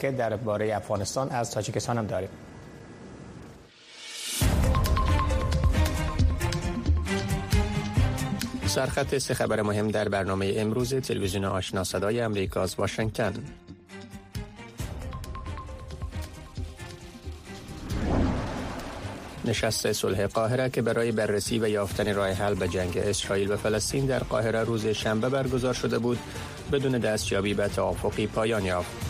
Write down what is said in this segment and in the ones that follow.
که درباره افغانستان از تاجیکستان هم داریم سرخط سه خبر مهم در برنامه امروز تلویزیون آشنا صدای امریکا از واشنگتن نشست صلح قاهره که برای بررسی و یافتن راه حل به جنگ اسرائیل و فلسطین در قاهره روز شنبه برگزار شده بود بدون دستیابی به توافقی پایان یافت.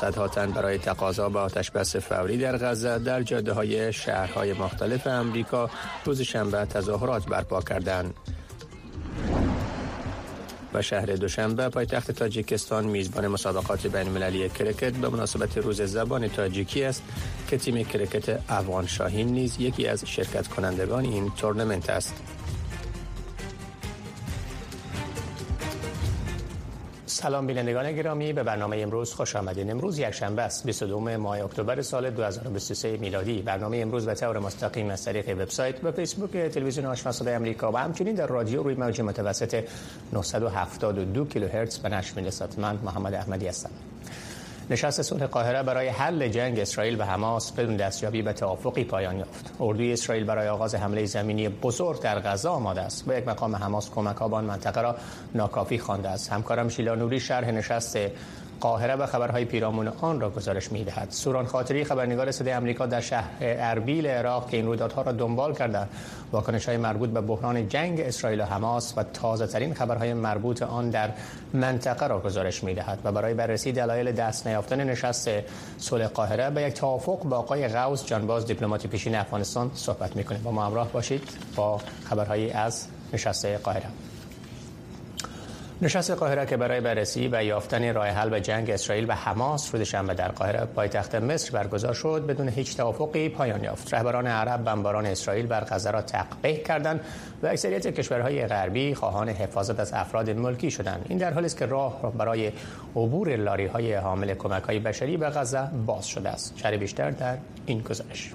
صدها تن برای تقاضا به آتش بس فوری در غزه در جاده های شهرهای مختلف امریکا روز شنبه تظاهرات برپا کردند. و شهر دوشنبه پایتخت تاجیکستان میزبان مسابقات بین المللی کرکت به مناسبت روز زبان تاجیکی است که تیم کرکت افغان شاهین نیز یکی از شرکت کنندگان این تورنمنت است. سلام بینندگان گرامی به برنامه امروز خوش آمدین. امروز یک شنبه است 22 ماه اکتبر سال 2023 میلادی. برنامه امروز به طور مستقیم از طریق وبسایت و فیسبوک تلویزیون آشنا صدای آمریکا و همچنین در رادیو روی موج متوسط 972 کیلوهرتز به نشر می‌رسد. من محمد احمدی هستم. نشست صلح قاهره برای حل جنگ اسرائیل و حماس بدون دستیابی به توافقی پایان یافت. اردوی اسرائیل برای آغاز حمله زمینی بزرگ در غزه آماده است. با یک مقام حماس کمک آن منطقه را ناکافی خوانده است. همکارم شیلا نوری شرح نشست قاهره و خبرهای پیرامون آن را گزارش می‌دهد. سوران خاطری خبرنگار صدای آمریکا در شهر اربیل عراق که این رویدادها را دنبال کرده واکنش های مربوط به بحران جنگ اسرائیل و حماس و تازه ترین خبرهای مربوط آن در منطقه را گزارش می‌دهد و برای بررسی دلایل دست نیافتن نشست صلح قاهره به یک توافق با آقای غوث جانباز دیپلمات پیشین افغانستان صحبت می‌کنیم با ما همراه باشید با خبرهای از نشست قاهره نشست قاهره که برای بررسی و یافتن راه حل به جنگ اسرائیل و حماس روز شنبه در قاهره پایتخت مصر برگزار شد بدون هیچ توافقی پایان یافت. رهبران عرب بمباران اسرائیل بر غزه را تقبیح کردند و اکثریت کشورهای غربی خواهان حفاظت از افراد ملکی شدند. این در حالی است که راه برای عبور لاری های حامل کمک های بشری به غزه باز شده است. شرح بیشتر در این گزارش.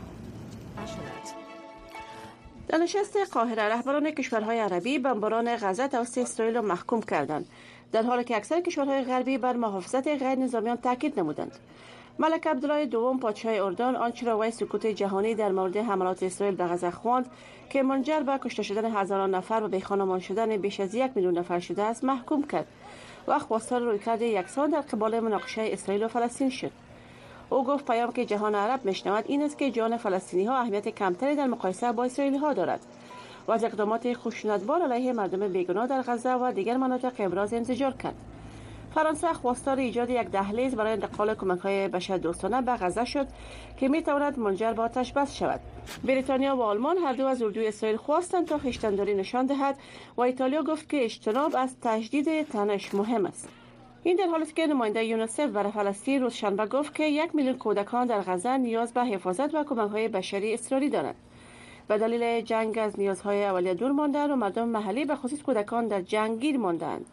در نشست قاهره رهبران کشورهای عربی بمباران غزه توسط اسرائیل را محکوم کردند. در حالی که اکثر کشورهای غربی بر محافظت غیر نظامیان تاکید نمودند. ملک عبدالله دوم پادشاه اردن آنچه را وی سکوت جهانی در مورد حملات اسرائیل به غزه خواند که منجر به کشته شدن هزاران نفر و بیخانمان شدن بیش از یک میلیون نفر شده است محکوم کرد. و خواستار رویکرد یکسان در قبال مناقشه اسرائیل و فلسطین شد. او گفت پیام که جهان عرب میشنود این است که جان فلسطینی ها اهمیت کمتری در مقایسه با اسرائیلی ها دارد و از اقدامات خشونتبار علیه مردم بیگناه در غزه و دیگر مناطق ابراز انزجار کرد. فرانسه خواستار ایجاد یک دهلیز برای انتقال کمک های بشر دوستانه به غزه شد که می تواند منجر به آتش بس شود. بریتانیا و آلمان هر دو از اردوی اسرائیل خواستند تا خشتنداری نشان دهد و ایتالیا گفت که اجتناب از تجدید تنش مهم است. این در حالی است که نماینده یونیسف برای فلسطین روز شنبه گفت که یک میلیون کودکان در غزه نیاز به حفاظت و کمک های بشری اضطراری دارند. به دلیل جنگ از نیازهای اولیه دور ماندن و مردم محلی به خصوص کودکان در جنگ گیر ماندند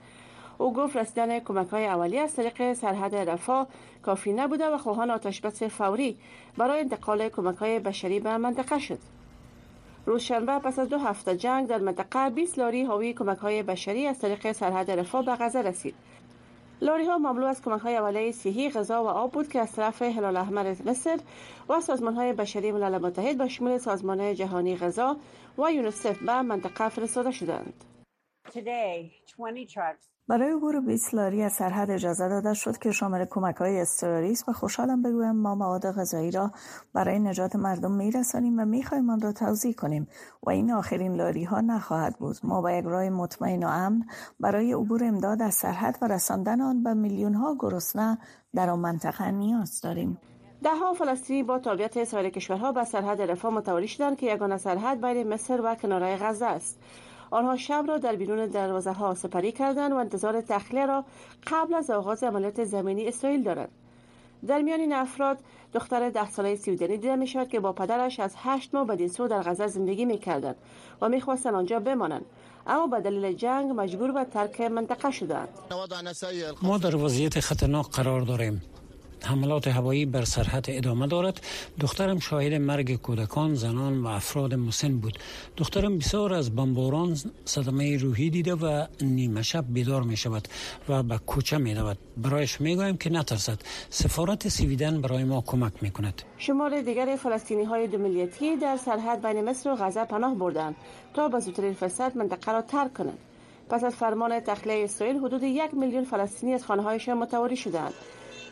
او گفت رسیدن کمک های اولیه از طریق سرحد رفاه کافی نبوده و خواهان آتشبس فوری برای انتقال کمک های بشری به منطقه شد. روزشنبه پس از دو هفته جنگ در منطقه 20 لاری حاوی کمک های بشری از طریق سرحد رفاه به غزه رسید. لاری ها مملو از کمک های اولیه صحی غذا و آب بود که از طرف هلال احمر مصر و سازمان های بشری ملل متحد به شمول سازمان جهانی غذا و یونیسف به منطقه فرستاده شدند. برای عبور 20 لاری از سرحد اجازه داده شد که شامل کمک های اضطراری است و خوشحالم بگویم ما مواد غذایی را برای نجات مردم میرسانیم و می‌خواهیم آن را توضیح کنیم و این آخرین لاری ها نخواهد بود. ما با یک راه مطمئن و امن برای عبور امداد از سرحد و رساندن آن به میلیون ها گرسنه در آن منطقه نیاز داریم. ها فلسطینی با تابعیت سایر کشورها به سرحد رفاه متولی شدند که یگانه سرحد بین مصر و کناره غزه است. آنها شب را در بیرون دروازه ها سپری کردند و انتظار تخلیه را قبل از آغاز عملیات زمینی اسرائیل دارند. در میان این افراد دختر ده ساله سویدنی دیده می شود که با پدرش از هشت ماه بدین سو در غزه زندگی می کردند و می خواستند آنجا بمانند. اما به دلیل جنگ مجبور به ترک منطقه شدند. ما در وضعیت خطرناک قرار داریم. حملات هوایی بر سرحد ادامه دارد. دخترم شاهد مرگ کودکان زنان و افراد مسن بود. دخترم بسیار از بمباران صدمه روحی دیده و نیمه شب بیدار می شود و به کوچه می رود. برایش می گویم که نترسد. سفارت سویدن برای ما کمک می کند. شمار دیگر فلسطینی های دو ملیتی در سرحد بین مصر و غزه پناه بردند تا به زودترین فرصت منطقه را ترک کنند. پس از فرمان تخلیه اسرائیل حدود یک میلیون فلسطینی از خانه‌هایشان متواری شدند.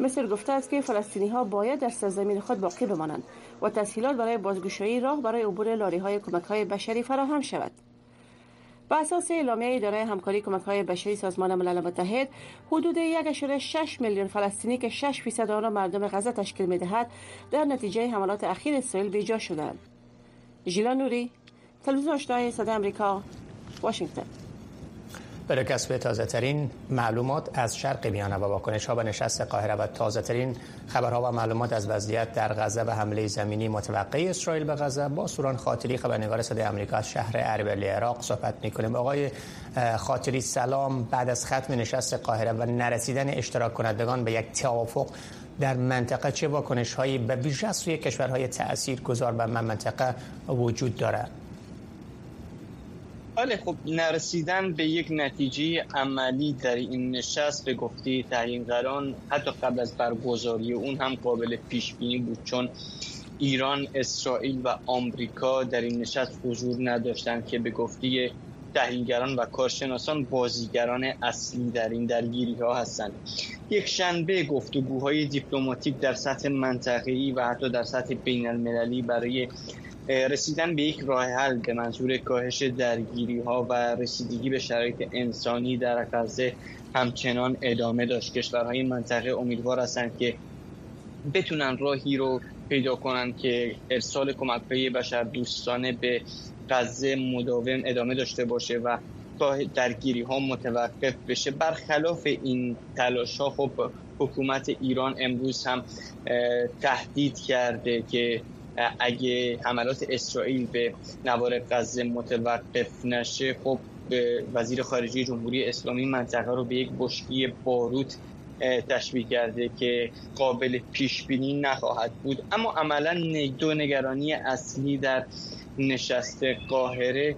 مصر گفته است که فلسطینی ها باید در سرزمین خود باقی بمانند و تسهیلات برای بازگشایی راه برای عبور لاری های کمک های بشری فراهم شود. با اساس اعلامیه اداره همکاری کمک های بشری سازمان ملل متحد حدود 1.6 میلیون فلسطینی که 6 فیصد آن را مردم غزه تشکیل می‌دهد در نتیجه حملات اخیر اسرائیل بیجا شدند. ژیلا نوری تلویزیون آشنای صدای آمریکا واشنگتن. برای کسب تازه ترین معلومات از شرق میانه و واکنش ها به نشست قاهره و تازه ترین خبرها و معلومات از وضعیت در غزه و حمله زمینی متوقع اسرائیل به غزه. با سوران خاطری خبرنگار صدای آمریکا از شهر اربیل عراق صحبت می‌کنیم. آقای خاطری سلام. بعد از ختم نشست قاهره و نرسیدن اشتراک کنندگان به یک توافق در منطقه چه واکنش هایی به ویژه سوی کشورهای تأثیر گذار به منطقه وجود دارد؟ بله خب نرسیدن به یک نتیجه عملی در این نشست به گفته قران حتی قبل از برگزاری اون هم قابل پیش بینی بود چون ایران، اسرائیل و آمریکا در این نشست حضور نداشتند که به گفته تحلیلگران و کارشناسان بازیگران اصلی در این درگیری ها هستند. یک شنبه گفتگوهای دیپلماتیک در سطح منطقه‌ای و حتی در سطح بین المللی برای رسیدن به یک راه حل به منظور کاهش درگیری ها و رسیدگی به شرایط انسانی در غزه همچنان ادامه داشت. کشورهای منطقه امیدوار هستند که بتونن راهی رو پیدا کنند که ارسال کمک بشر دوستانه به غزه مداوم ادامه داشته باشه و تا درگیری ها متوقف بشه. برخلاف این تلاش ها خب حکومت ایران امروز هم تهدید کرده که اگه حملات اسرائیل به نوار غزه متوقف نشه خب وزیر خارجه جمهوری اسلامی منطقه رو به یک بشکی باروت تشبیه کرده که قابل پیش بینی نخواهد بود. اما عملا دو نگرانی اصلی در نشست قاهره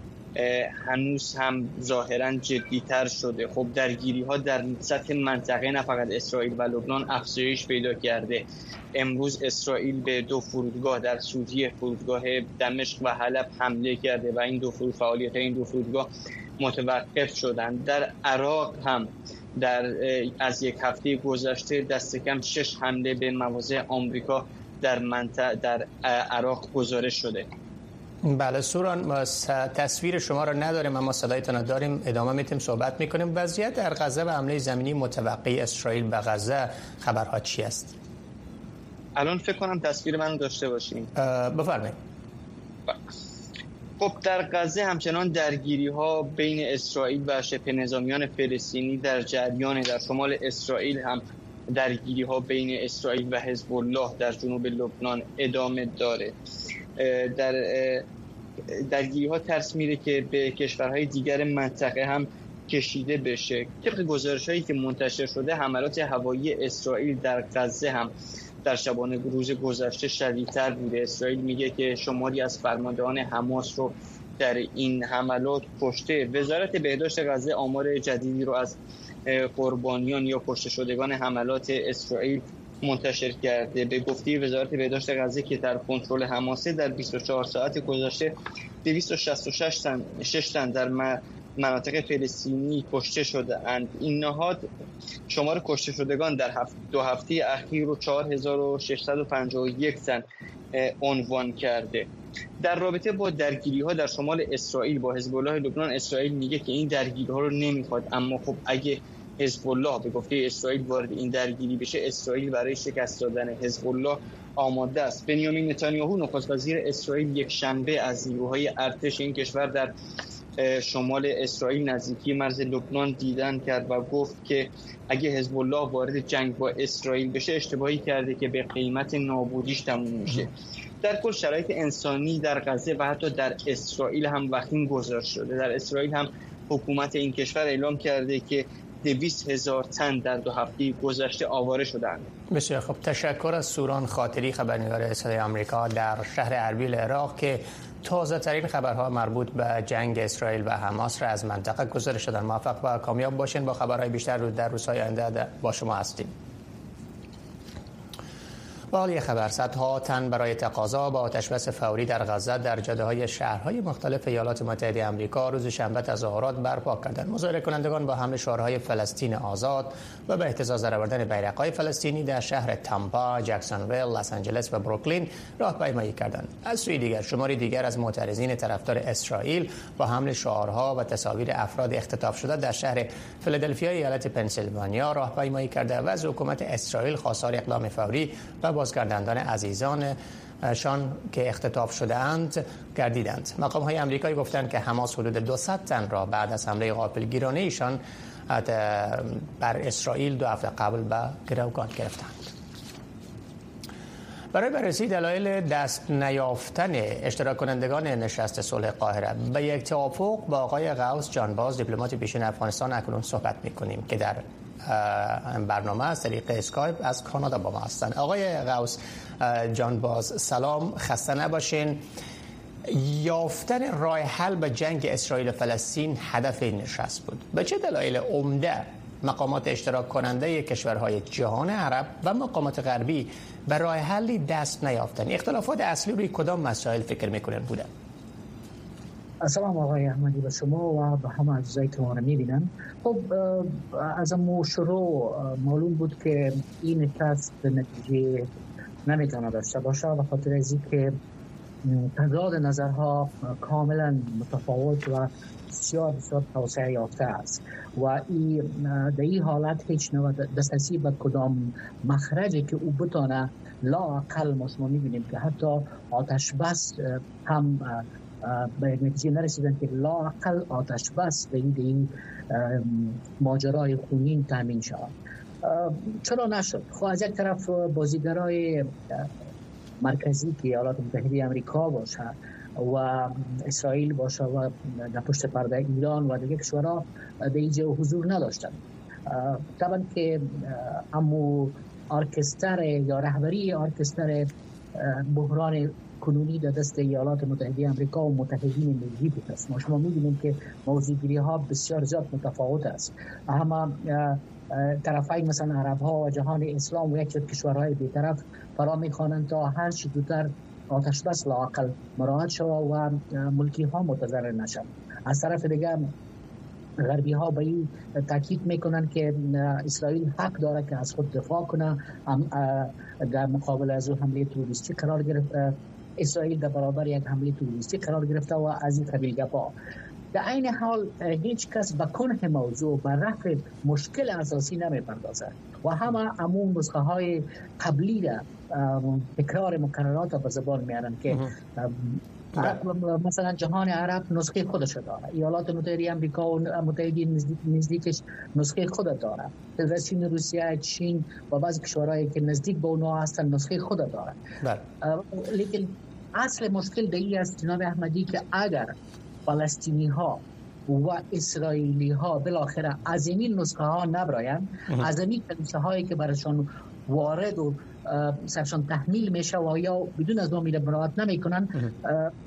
هنوز هم ظاهرا جدیتر شده. خب درگیری ها در سطح منطقه نه فقط اسرائیل و لبنان افزایش پیدا کرده. امروز اسرائیل به دو فرودگاه در سوریه فرودگاه دمشق و حلب حمله کرده و این دو فرود فعالیت این دو فرودگاه متوقف شدن. در عراق هم در از یک هفته گذشته دست کم شش حمله به مواضع آمریکا در منطقه در عراق گزارش شده. بله سوران ما تصویر شما را نداریم اما صدایتان را داریم. ادامه میتیم صحبت می‌کنیم. وضعیت در غزه و حمله زمینی متوقع اسرائیل به غزه خبرها چی است؟ الان فکر کنم تصویر من داشته باشیم بفرمایید. خب در غزه همچنان درگیری ها بین اسرائیل و شبه نظامیان فلسطینی در جریان در شمال اسرائیل هم درگیری ها بین اسرائیل و حزب الله در جنوب لبنان ادامه داره. در درگیری ها ترس میره که به کشورهای دیگر منطقه هم کشیده بشه. طبق گزارش هایی که منتشر شده حملات هوایی اسرائیل در غزه هم در شبانه روز گذشته شدیدتر بوده. اسرائیل میگه که شماری از فرماندهان حماس رو در این حملات کشته. وزارت بهداشت غزه آمار جدیدی رو از قربانیان یا کشته شدگان حملات اسرائیل منتشر کرده. به گفته وزارت بهداشت غزه که در کنترل حماسه در 24 ساعت گذشته 266 تن 6 تن در مناطق فلسطینی کشته شده اند. این نهاد شمار کشته شدگان در هفت دو هفته اخیر رو 4651 تن عنوان کرده. در رابطه با درگیری ها در شمال اسرائیل با حزب الله لبنان اسرائیل میگه که این درگیری ها رو نمی‌خواد. اما خب اگه حزب الله به گفته اسرائیل وارد این درگیری بشه اسرائیل برای شکست دادن حزب الله آماده است. بنیامین نتانیاهو نخست وزیر اسرائیل یک شنبه از نیروهای ارتش این کشور در شمال اسرائیل نزدیکی مرز لبنان دیدن کرد و گفت که اگه حزب الله وارد جنگ با اسرائیل بشه اشتباهی کرده که به قیمت نابودیش تموم میشه. در کل شرایط انسانی در غزه و حتی در اسرائیل هم وخیم گذار شده. در اسرائیل هم حکومت این کشور اعلام کرده که دویست هزار تن در دو هفته گذشته آواره شدند. بسیار خب تشکر از سوران خاطری خبرنگار صدای آمریکا در شهر اربیل عراق که تازه ترین خبرها مربوط به جنگ اسرائیل و حماس را از منطقه گزارش شدن موفق و کامیاب باشین با خبرهای بیشتر رو در روزهای آینده با شما هستیم. حال خبر. صدها تن برای تقاضا با آتش فوری در غزه در جاده های شهرهای مختلف ایالات متحده آمریکا روز شنبه تظاهرات برپا کردند. مظاهره کنندگان با حمل شعارهای فلسطین آزاد و به اهتزاز درآوردن بیرقهای فلسطینی در شهر تامپا، جکسونویل، لس آنجلس و بروکلین راهپیمایی کردند. از سوی دیگر شماری دیگر از معترضین طرفدار اسرائیل با حمل شعارها و تصاویر افراد اختطاف شده در شهر فیلادلفیا ایالت پنسیلوانیا راهپیمایی کرده و از حکومت اسرائیل خواستار اقدام فوری و بازگرداندن عزیزان شان که اختطاف شده اند گردیدند. مقام های امریکایی گفتند که حماس حدود 200 تن را بعد از حمله غافلگیرانه ایشان بر اسرائیل دو هفته قبل به گروگان گرفتند. برای بررسی دلایل دست نیافتن اشتراک کنندگان نشست صلح قاهره به یک توافق با آقای غوث جانباز دیپلمات پیشین افغانستان اکنون صحبت می‌کنیم که در برنامه از طریق اسکایپ از کانادا با ما هستند آقای غوث جانباز سلام خسته نباشین. یافتن راه حل به جنگ اسرائیل و فلسطین هدف این نشست بود. به چه دلایل عمده مقامات اشتراک کننده کشورهای جهان عرب و مقامات غربی به راه حلی دست نیافتن اختلافات اصلی روی کدام مسائل فکر می‌کنن بوده؟ سلام آقای احمدی به شما و به همه عزیزایی که ما رو می‌بینن خب از امو شروع معلوم بود که این نشست به نتیجه نمی‌تونه داشته باشه و خاطر از که تضاد نظرها کاملا متفاوت و بسیار بسیار توسعه یافته است. و ای در این حالت هیچ نوع دسترسی به کدام مخرجی که او بتانه لا اقل ما شما می‌بینیم که حتی آتش بس هم به نتیجه نرسیدن که لا اقل آتش بس به این ماجرای خونین تامین شود. چرا نشد. خب از یک طرف بازیگرای مرکزی که ایالات متحده امریکا باشه و اسرائیل باشه و در پشت پرده ایران و دیگه کشورها در اینجا حضور نداشتن. طبعا که امو ارکستر یا رهبری ارکستر بحران کنونی در دست ایالات متحده امریکا و متحدین ملی بود است ما شما می‌بینیم که موضوعگیری ها بسیار زیاد متفاوت است. اما طرفین مثلا عرب ها و جهان اسلام و یک کشورهای بیطرف فرا می‌خوانند تا هر چی دوتر آتش بس لاقل مراحت شود و ملکی ها متضرر نشد از طرف دیگر غربی ها به این تاکید می‌کنن که اسرائیل حق داره که از خود دفاع کنه. در مقابل از حمله توریستی قرار گرفت. اسرائیل در برابر یک حمله توریستی قرار گرفته و از این قبیل گپا در این حال هیچ کس به کنه موضوع به رفع مشکل اساسی نمی پردازد و همه امون نسخه های قبلی را تکرار مکررات به زبان میارن که مثلا جهان عرب نسخه خودش داره ایالات متحده امریکا و متحدین نزدیکش نسخه خود داره فدراسیون روسیه چین و بعضی کشورهایی که نزدیک به اونها هستن نسخه خود داره بله. لیکن اصل مشکل در است جناب احمدی که اگر فلسطینی ها و اسرائیلی ها بالاخره از این نسخه ها نبراین از این کلیسه هایی که برشان وارد و سرشان تحمیل میشه و یا بدون از نامیل براعت نمی‌کنن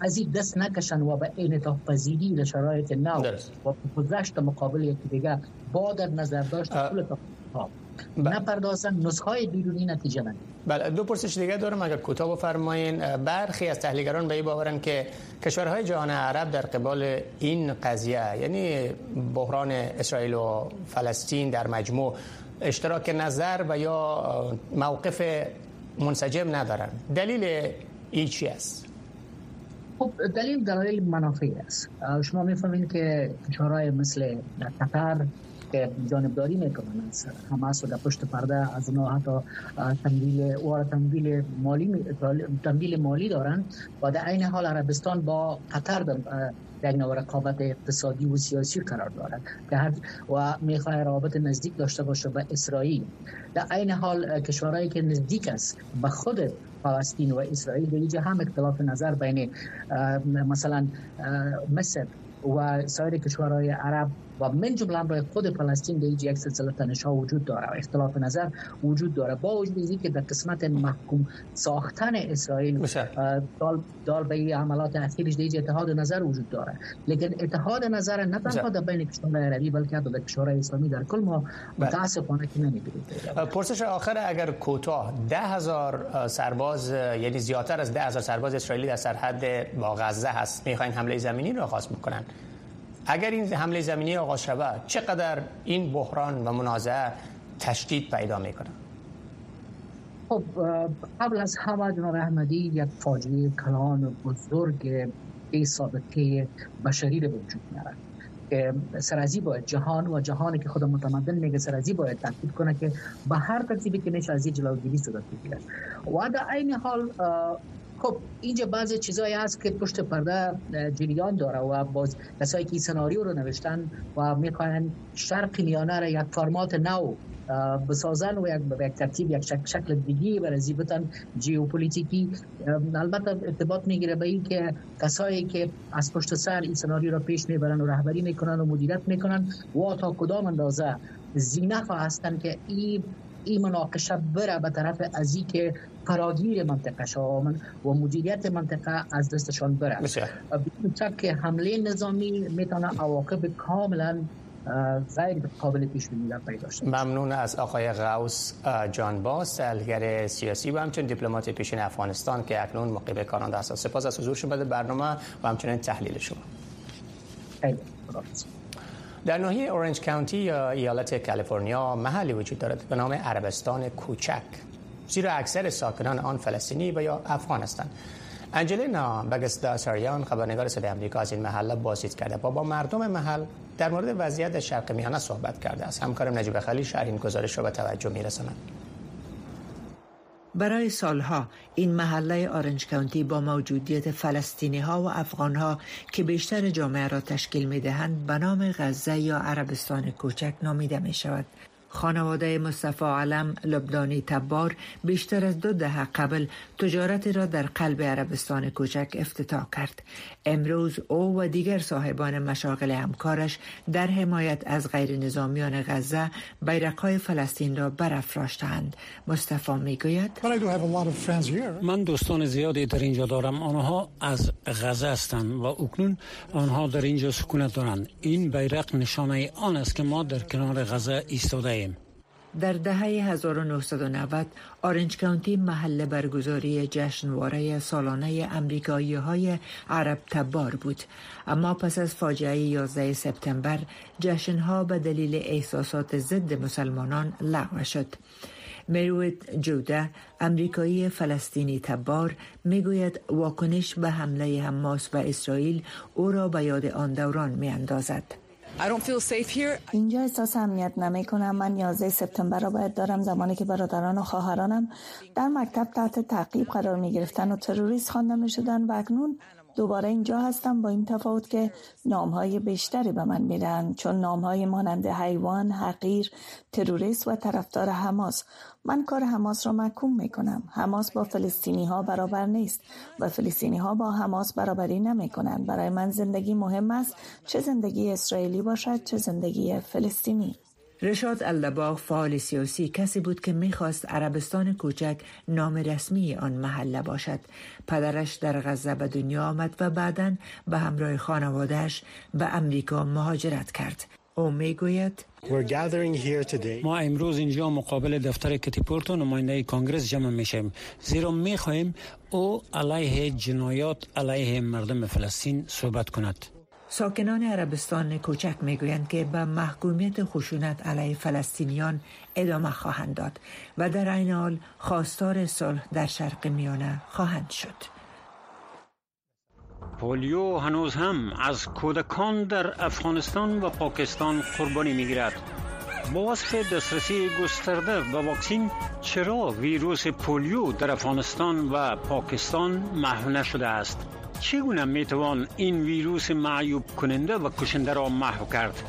از این دست نکشن و به انعطاف پذیری شرایط نو و گذشت مقابل یکی دیگه با در نظر داشت. نپردازن نسخه های بیرونی نتیجه نگیرن بله دو پرسش دیگه دارم اگر کوتاه بفرمایین. برخی از تحلیلگران به این باورن که کشورهای جهان عرب در قبال این قضیه یعنی بحران اسرائیل و فلسطین در مجموع اشتراک نظر و یا موقف منسجم ندارن. دلیل ای چی است؟ خب دلیل دلیل منافعی است. شما می‌فهمید که کشورهای مثل قطر جانبداری می‌کنن از حماس و در پشت پرده از اونها حتی تمویل و مالی تمویل مالی دارن. و در عین حال عربستان با قطر در نوع رقابت اقتصادی و سیاسی قرار دارد که و می‌خواه رابط نزدیک داشته باشه به اسرائیل. در عین حال کشورهایی که نزدیک است به خود فلسطین و اسرائیل در اینجا هم اختلاف نظر بین مثلا مصر و سایر کشورهای عرب و من جمله برای خود فلسطین به یک سلسله تنش ها وجود داره. و اختلاف نظر وجود داره. با وجود که در قسمت محکوم ساختن اسرائیل دال, دال به عملات اخیرش دیگه اتحاد نظر وجود داره. لیکن اتحاد نظر نه تنها در بین کشورهای عربی بلکه در کشورهای اسلامی در کل ما بله. متاسفانه که نمی‌بینیم پرسش آخر اگر کوتاه ده هزار سرباز یعنی زیادتر از ده هزار سرباز اسرائیلی در سرحد با غزه هست می‌خواین حمله زمینی رو آغاز بکنن؟ اگر این حمله زمینی آغاز شود چقدر این بحران و منازعه تشدید پیدا می‌کنه؟ خب قبل از همه جناب احمدی یک فاجعه کلان بزرگ ای سابقه بشری رو وجود میاره که سرازی باید جهان و جهانی که خود متمدن میگه سرازی باید تاکید کنه که به هر ترتیبی که میشه از جلوگیری صورت بگیره و در این حال خب اینجا بعضی چیزایی هست که پشت پرده جریان داره و باز کسایی که سناریو رو نوشتن و می‌خواین شرق میانه را یک فرمات نو بسازن و یک یک ترتیب یک شکل, شکل دیگی برای زیبتن جیوپولیتیکی البته ارتباط می‌گیره به این که کسایی که از پشت سر این سناریو را پیش می‌برن و رهبری می‌کنن و مدیریت می‌کنن و تا کدام اندازه زینف هستن که این این مناقشه بره به طرف ازی که فراگیر منطقه شامن و مدیریت منطقه از دستشان بره. بدون که حمله نظامی می‌تونه عواقب کاملا غیر قابل پیش بینی پیدا شد ممنون از آقای غوس جان باس تحلیلگر سیاسی و همچنین دیپلمات پیشین افغانستان که اکنون مقیم کانادا هست سپاس از حضور شما برنامه و همچنین تحلیل شما. در ناحیه اورنج کانتی یا ایالت کالیفرنیا محلی وجود دارد به نام عربستان کوچک. زیرا اکثر ساکنان آن فلسطینی و یا افغان هستند. انجلینا بگستاساریان خبرنگار صدای آمریکا از این محله بازدید کرده با با مردم محل در مورد وضعیت شرق میانه صحبت کرده است. همکارم نجیب خلیل شهر این گزارش را به توجه میرساند. برای سالها این محله آرنج کانتی با موجودیت فلسطینی ها و افغان ها که بیشتر جامعه را تشکیل می دهند به نام غزه یا عربستان کوچک نامیده می شود. خانواده مصطفی علم لبنانی تبار بیشتر از دو دهه قبل تجارت را در قلب عربستان کوچک افتتاح کرد. امروز او و دیگر صاحبان مشاغل همکارش در حمایت از غیر نظامیان غزه بیرقهای فلسطین را برافراشتند. مصطفی می‌گوید من دوستان زیادی در اینجا دارم. آنها از غزه هستند و اکنون آنها در اینجا سکونت دارند. این بیرق نشانه آن است که ما در کنار غزه ایستاده در دهه 1990 آرنج کانتی محل برگزاری جشنواره سالانه امریکایی های عرب تبار بود. اما پس از فاجعه 11 سپتامبر جشنها به دلیل احساسات ضد مسلمانان لغو شد. مروت جوده امریکایی فلسطینی تبار می‌گوید واکنش به حمله حماس و اسرائیل او را به یاد آن دوران اینجا احساس امنیت نمی کنم. من 11 سپتامبر را باید دارم. زمانی که برادران و خواهرانم در مکتب تحت تعقیب قرار می گرفتن و تروریست خوانده می شدن و اکنون دوباره اینجا هستم با این تفاوت که نامهای بیشتری به من میدن چون نامهای مانند حیوان، حقیر، تروریست و طرفدار حماس من کار حماس را محکوم می کنم. حماس با فلسطینی ها برابر نیست و فلسطینی ها با حماس برابری نمی کنند. برای من زندگی مهم است چه زندگی اسرائیلی باشد چه زندگی فلسطینی. رشاد الدباغ فعال سیاسی کسی بود که می‌خواست عربستان کوچک نام رسمی آن محله باشد. پدرش در غزه به دنیا آمد و بعدا به همراه خانوادهش به امریکا مهاجرت کرد. او می‌گوید ما امروز اینجا مقابل دفتر کتیپورت و نماینده کانگرس جمع میشیم زیرا می‌خواهیم او علیه جنایات علیه مردم فلسطین صحبت کند ساکنان عربستان کوچک می‌گویند که به محکومیت خشونت علیه فلسطینیان ادامه خواهند داد و در این حال خواستار صلح در شرق میانه خواهند شد. پولیو هنوز هم از کودکان در افغانستان و پاکستان قربانی می‌گیرد. با وصف دسترسی گسترده به واکسین چرا ویروس پولیو در افغانستان و پاکستان محو نشده است؟ چگونه می‌توان این ویروس معیوب کننده و کشنده را محو کرد؟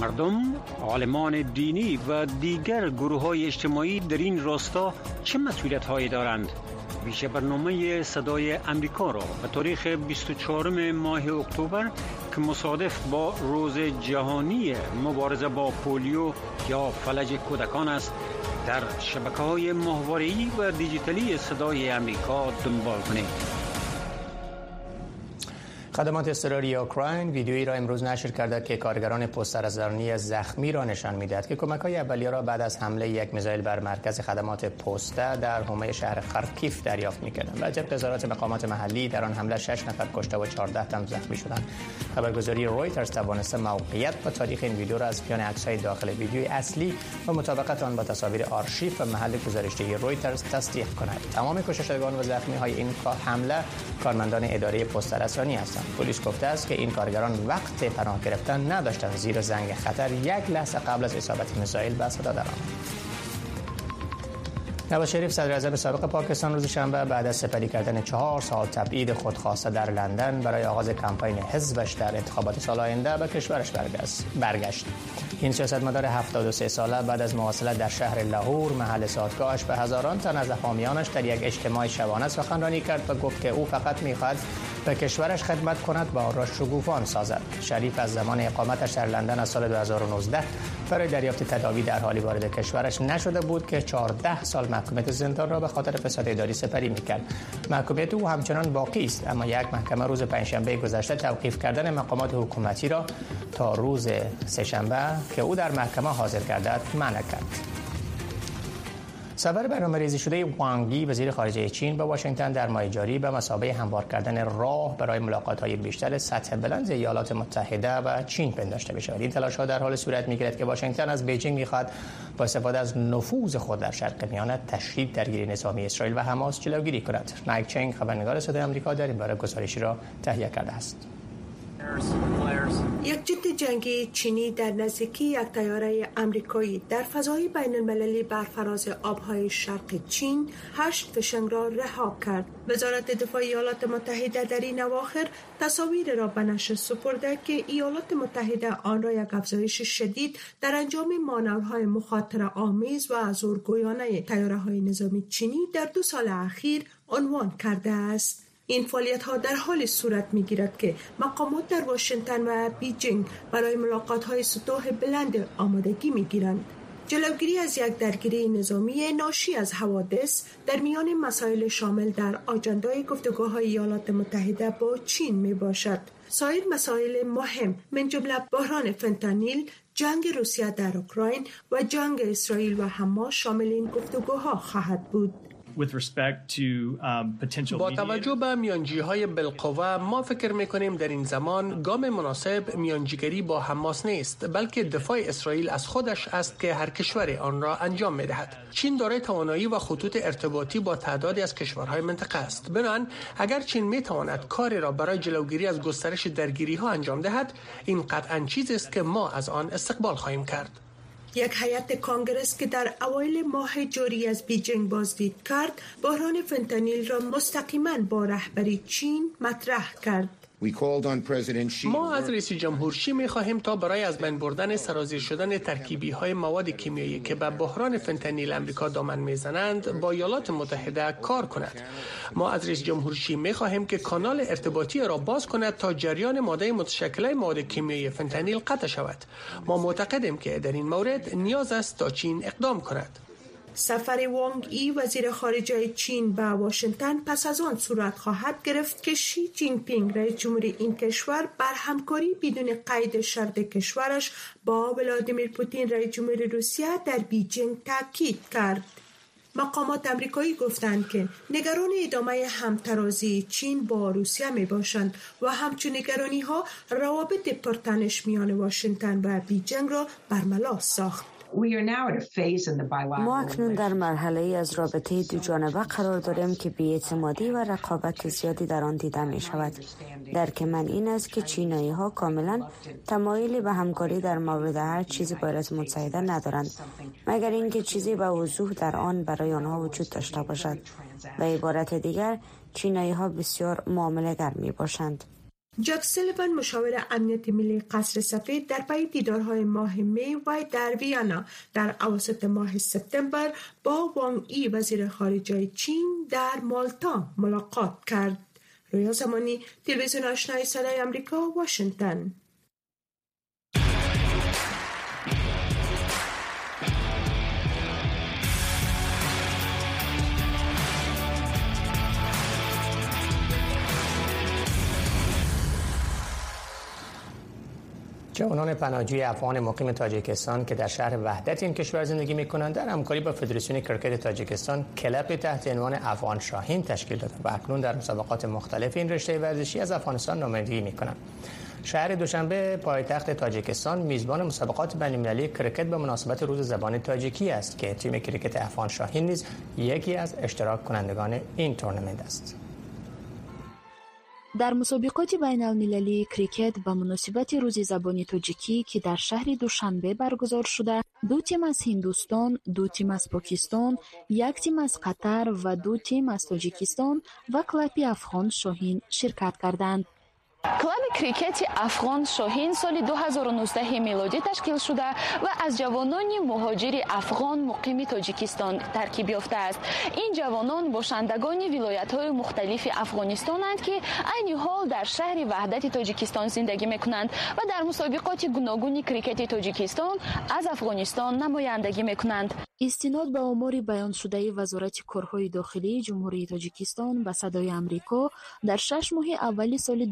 مردم، عالمان دینی و دیگر گروه های اجتماعی در این راستا چه مسئولیت هایی دارند؟ ویژه برنامه صدای امریکا را به تاریخ 24 ماه اکتبر که مصادف با روز جهانی مبارزه با پولیو یا فلج کودکان است در شبکه های و دیجیتالی صدای امریکا دنبال کنید. خدمات اضطراری اوکراین ویدیویی را امروز نشر کرده که کارگران پست زخمی را نشان می‌دهد که کمک های اولیه را بعد از حمله یک میزایل بر مرکز خدمات پسته در حومه شهر خرکیف دریافت می‌کردند و طبق اظهارات مقامات محلی در آن حمله 6 نفر کشته و 14 تن زخمی شدند. خبرگزاری رویترز توانسته موقعیت و تاریخ این ویدیو را از میان های داخل ویدیوی اصلی و مطابقت آن با تصاویر آرشیو و محل گزارشدهی رویترز تصدیق کند. تمام کشتگان و زخمی های این حمله کارمندان اداره پست رسانی هستند. پلیس گفته است که این کارگران وقت پناه گرفتن نداشتند زیر زنگ خطر یک لحظه قبل از اصابت میسایل به صدا درآمد نواز شریف صدر اعظم سابق پاکستان روز شنبه بعد از سپری کردن چهار سال تبعید خودخواسته در لندن برای آغاز کمپین حزبش در انتخابات سال آینده به کشورش برگشت. این سیاستمدار 73 ساله بعد از مواصلت در شهر لاهور محل سادگاهش به هزاران تن از حامیانش در یک اجتماع شبانه سخنرانی کرد و گفت که او فقط می‌خواهد به کشورش خدمت کند و آن را شگوفان سازد. شریف از زمان اقامتش در لندن از سال 2019 برای دریافت تداوی در حالی وارد کشورش نشده بود که 14 سال محکومیت زندان را به خاطر فساد اداری سپری می‌کرد. محکومیت او همچنان باقی است اما یک محکمه روز پنجشنبه گذشته توقیف کردن مقامات حکومتی را تا روز سه‌شنبه که او در محکمه حاضر گردد منع کرد. سفر برنامه ریزی شده وانگ یی وزیر خارجه چین به واشنگتن در ماه جاری به مثابه هموار کردن راه برای ملاقات های بیشتر سطح بلند ایالات متحده و چین پنداشته بشود این تلاش ها در حال صورت می‌گیرد که واشنگتن از بیجینگ می‌خواد با استفاده از نفوذ خود در شرق میانه تشدید درگیری نظامی اسرائیل و حماس جلوگیری کند. نایک چنگ خبرنگار صدای آمریکا در این باره گزارشی را تهیه کرده است. یک جت جنگی چینی در نزدیکی یک تیاره امریکایی در فضای بین المللی بر فراز آبهای شرق چین هشت فشنگ را رها کرد. وزارت دفاع ایالات متحده در این اواخر تصاویر را به نشر سپرده که ایالات متحده آن را یک افزایش شدید در انجام مانورهای مخاطره آمیز و زورگویانه تیاره های نظامی چینی در دو سال اخیر عنوان کرده است. این فعالیت ها در حال صورت می گیرد که مقامات در واشنگتن و بیجینگ برای ملاقات های سطوح بلند آمادگی می گیرند. جلوگیری از یک درگیری نظامی ناشی از حوادث در میان مسائل شامل در آجندای گفتگاه های ایالات متحده با چین می باشد. سایر مسائل مهم من جمله بحران فنتانیل، جنگ روسیه در اوکراین و جنگ اسرائیل و حماس شامل این گفتگوها خواهد بود. Um, با توجه به میانجی های بالقوه ما فکر می‌کنیم در این زمان گام مناسب میانجیگری با حماس نیست بلکه دفاع اسرائیل از خودش است که هر کشور آن را انجام می‌دهد. چین دارای توانایی و خطوط ارتباطی با تعدادی از کشورهای منطقه است. بنان اگر چین می‌تواند کاری را برای جلوگیری از گسترش درگیری ها انجام دهد این قطعا چیزی است که ما از آن استقبال خواهیم کرد. یک هیئت کانگرس که در اوایل ماه جاری از بیجینگ بازدید کرد بحران فنتانیل را مستقیما با رهبری چین مطرح کرد. ما از رئیس جمهور شی می خواهیم تا برای از بین بردن سرازیر شدن ترکیبی های مواد کیمیایی که به بحران فنتانیل امریکا دامن می‌زنند با ایالات متحده کار کند. ما از رئیس جمهور شی می خواهیم که کانال ارتباطی را باز کند تا جریان ماده متشکل مواد کیمیایی فنتانیل قطع شود. ما معتقدیم که در این مورد نیاز است تا چین اقدام کند. سفر وانگ ای وزیر خارجه چین به واشنگتن پس از آن صورت خواهد گرفت که شی جین پینگ رئیس جمهوری این کشور بر همکاری بدون قید شرط کشورش با ولادیمیر پوتین رئیس جمهوری روسیه در بیجینگ تاکید کرد. مقامات امریکایی گفتند که نگران ادامه همترازی چین با روسیه می باشند و همچون نگرانی ها روابط پرتنش میان واشنگتن و بیجنگ را برملا ساخت. ما اکنون در مرحله ای از رابطه دو جانبه قرار داریم که بیاعتمادی و رقابت زیادی در آن دیده می شود. درک من این است که چینایی ها کاملا تمایلی به همکاری در مورد هر چیزی با ایالات متحده ندارند مگر اینکه چیزی به وضوح در آن برای آنها وجود داشته باشد و عبارت دیگر چینایی ها بسیار معامله گر می باشند. جک سلیوان مشاور امنیت ملی قصر سفید در پی دیدارهای ماه می و در ویانا در اواسط ماه سپتامبر با وانگ ای وزیر خارجه چین در مالتا ملاقات کرد. رویا زمانی تلویزیون آشنای صدای امریکا واشنگتن جوانان پناهجوی افغان مقیم تاجیکستان که در شهر وحدت این کشور زندگی می کنند در همکاری با فدراسیون کرکت تاجیکستان کلب تحت عنوان افغان شاهین تشکیل دادند و اکنون در مسابقات مختلف این رشته ورزشی از افغانستان نمایندگی می کنند. شهر دوشنبه پایتخت تاجیکستان میزبان مسابقات بین‌المللی کرکت به مناسبت روز زبان تاجیکی است که تیم کرکت افغان شاهین نیز یکی از اشتراک کنندگان این تورنمنت است. Дар мусобиқоти байналмилалии крикет ба муносибати рӯзи забони тоҷикӣ ки дар шаҳри душанбе баргузор шуда ду тим аз ҳиндустон ду тим аз покистон як тим аз қатар ва ду тим аз тоҷикистон ва клаби афғон шоҳин ширкат карданд клаби крикети афғон шоҳин соли 2019 милодӣ ташкил шуда ва аз ҷавонони муҳоҷири афғон муқими тоҷикистон таркиб ёфтааст. Ин ҷавонон бошандагони вилоятҳои мухталифи афғонистонанд ки айни ҳол дар шаҳри ваҳдати тоҷикистон зиндагӣ мекунанд ва дар мусобиқоти гуногуни крикети тоҷикистон аз афғонистон намояндагӣ мекунанд. Истинод ба омори баёншудаи вазорати корҳои дохилии ҷумҳурии тоҷикистон ба садои амрико дар шаш моҳи аввали соли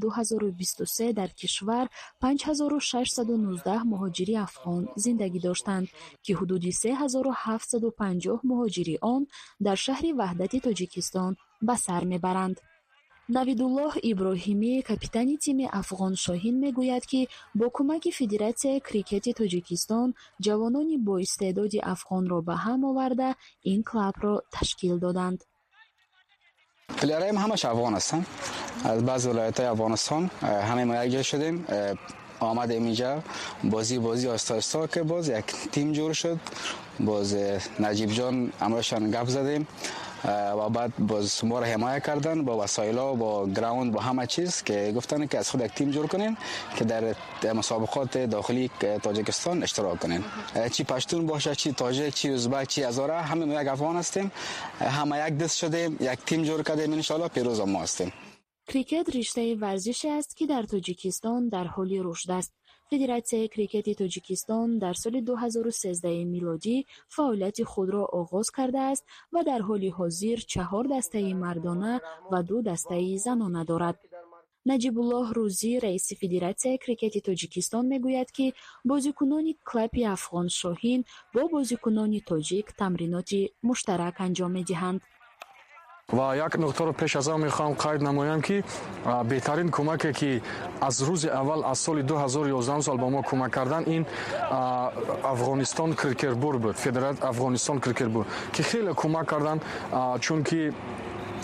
2023 дар кишвар 5619 муҳоҷири афғон зиндагӣ доштанд ки ҳудуди 3750 муҳоҷири он дар шаҳри ваҳдати тоҷикистон ба сар мебаранд. Навидуллоҳ иброҳимӣ капитани тими афғон шоҳин мегӯяд ки бо кӯмаки федератсияи крикети тоҷикистон ҷавонони боистеъдоди афғонро ба ҳам оварда ин клабро ташкил доданд پلیرای همش افغان هستن. از بعض ولایت های افغانستان همه ما یک شدیم. آمدیم اینجا. بازی بازی آستا آستا که باز یک تیم جور شد. باز نجیب جان همراشان گپ زدیم. و بعد باز ما را حمایت کردن با وسایل با گراوند با همه چیز که گفتن که از خود یک تیم جور کنین که در مسابقات داخلی تاجیکستان اشتراک کنین. چی پشتون باشه چی تاجیک چی ازبک چی ازاره همه ما یک افغان هستیم. همه یک دست شدیم یک تیم جور کردیم ان پیروز ما هستیم. крикет риштаи варзише аст ки дар тоҷикистон дар ҳоли рушд аст. Федератсияи крикети тоҷикистон дар соли 2013 милодӣ фаъолияти худро оғоз кардааст ва дар ҳоли ҳозир чаҳор дастаи мардона ва ду дастаи занона дорад. Наҷибуллоҳ рӯзӣ раиси федератсияи крикети тоҷикистон мегӯяд ки бозикунони клаби афғон шоҳин бо бозикунони тоҷик тамриноти муштарак анҷом медиҳанд ва як нуқтаро пеш аз он мехоҳам қайд намоям ки беҳтарин кӯмаке ки аз рӯзи аввал аз соли 2011 сол ба мо кӯмак кардан ин афғонистон крикербур буд федерат афғонистон крикербур ки хеле кӯмак кардан чунки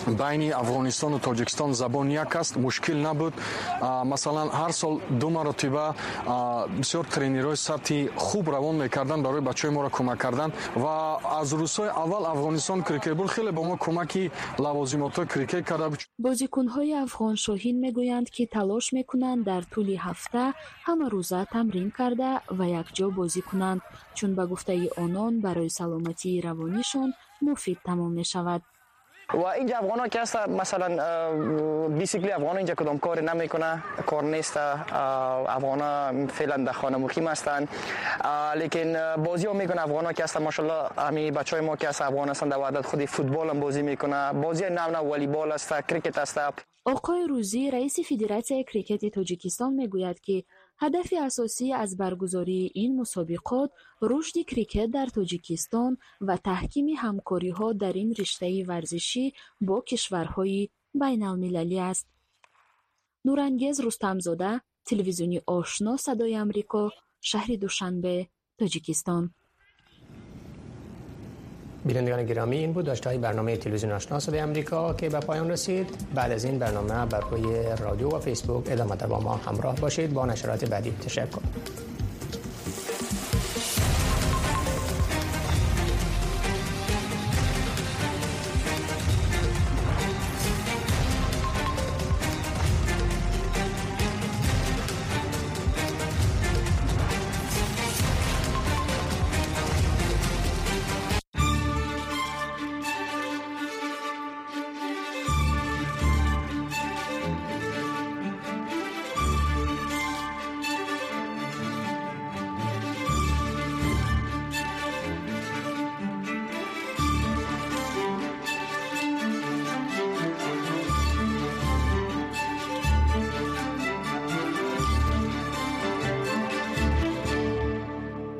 байни афғонистону тоҷикистон забон як аст мушкил набуд. Масалан ҳар сол ду маротиба бисёр тренерҳои сатҳи хуб равон мекарданд барои бачаҳои моро кӯмак кардан ва аз рӯзҳои аввал афғонистон крикетбол хеле ба мо кӯмаки лавозимотҳои крикет карда бозикунҳои афғоншоҳин мегӯянд ки талош мекунанд дар тӯли ҳафта ҳама рӯза тамрин карда ва якҷо бозӣ кунанд. Чун ба гуфтаи онон барои саломатии равонишон муфид тамом мешавад و اینجا افغان ها که مثلا بیسیکلی افغان اینجا کدام کار نمی‌کنه کار نیست افغان ها فعلا در خانه مقیم هستند لیکن بازی ها می‌کنه افغان ها که هست ماشاءالله همین بچه های ما که افغان هستند در وعدت خودی فوتبال هم بازی می‌کنه. بازی نو نو والیبال است کریکت است آقای روزی رئیس فدراسیون کریکت تاجیکستان می‌گوید که ҳадафи асосӣ аз баргузории ин мусобиқот рушди крикет дар тоҷикистон ва таҳкими ҳамкориҳо дар ин риштаи варзишӣ бо кишварҳои байналмилалӣ аст. Нурангез рустамзода телевизиони ошно садои амрико шаҳри душанбе тоҷикистон بینندگان گرامی این بود داشته های برنامه تلویزیون آشنا صدای امریکا که به پایان رسید. بعد از این برنامه بر روی رادیو و فیسبوک ادامه در با ما همراه باشید. با نشرات بعدی تشکر.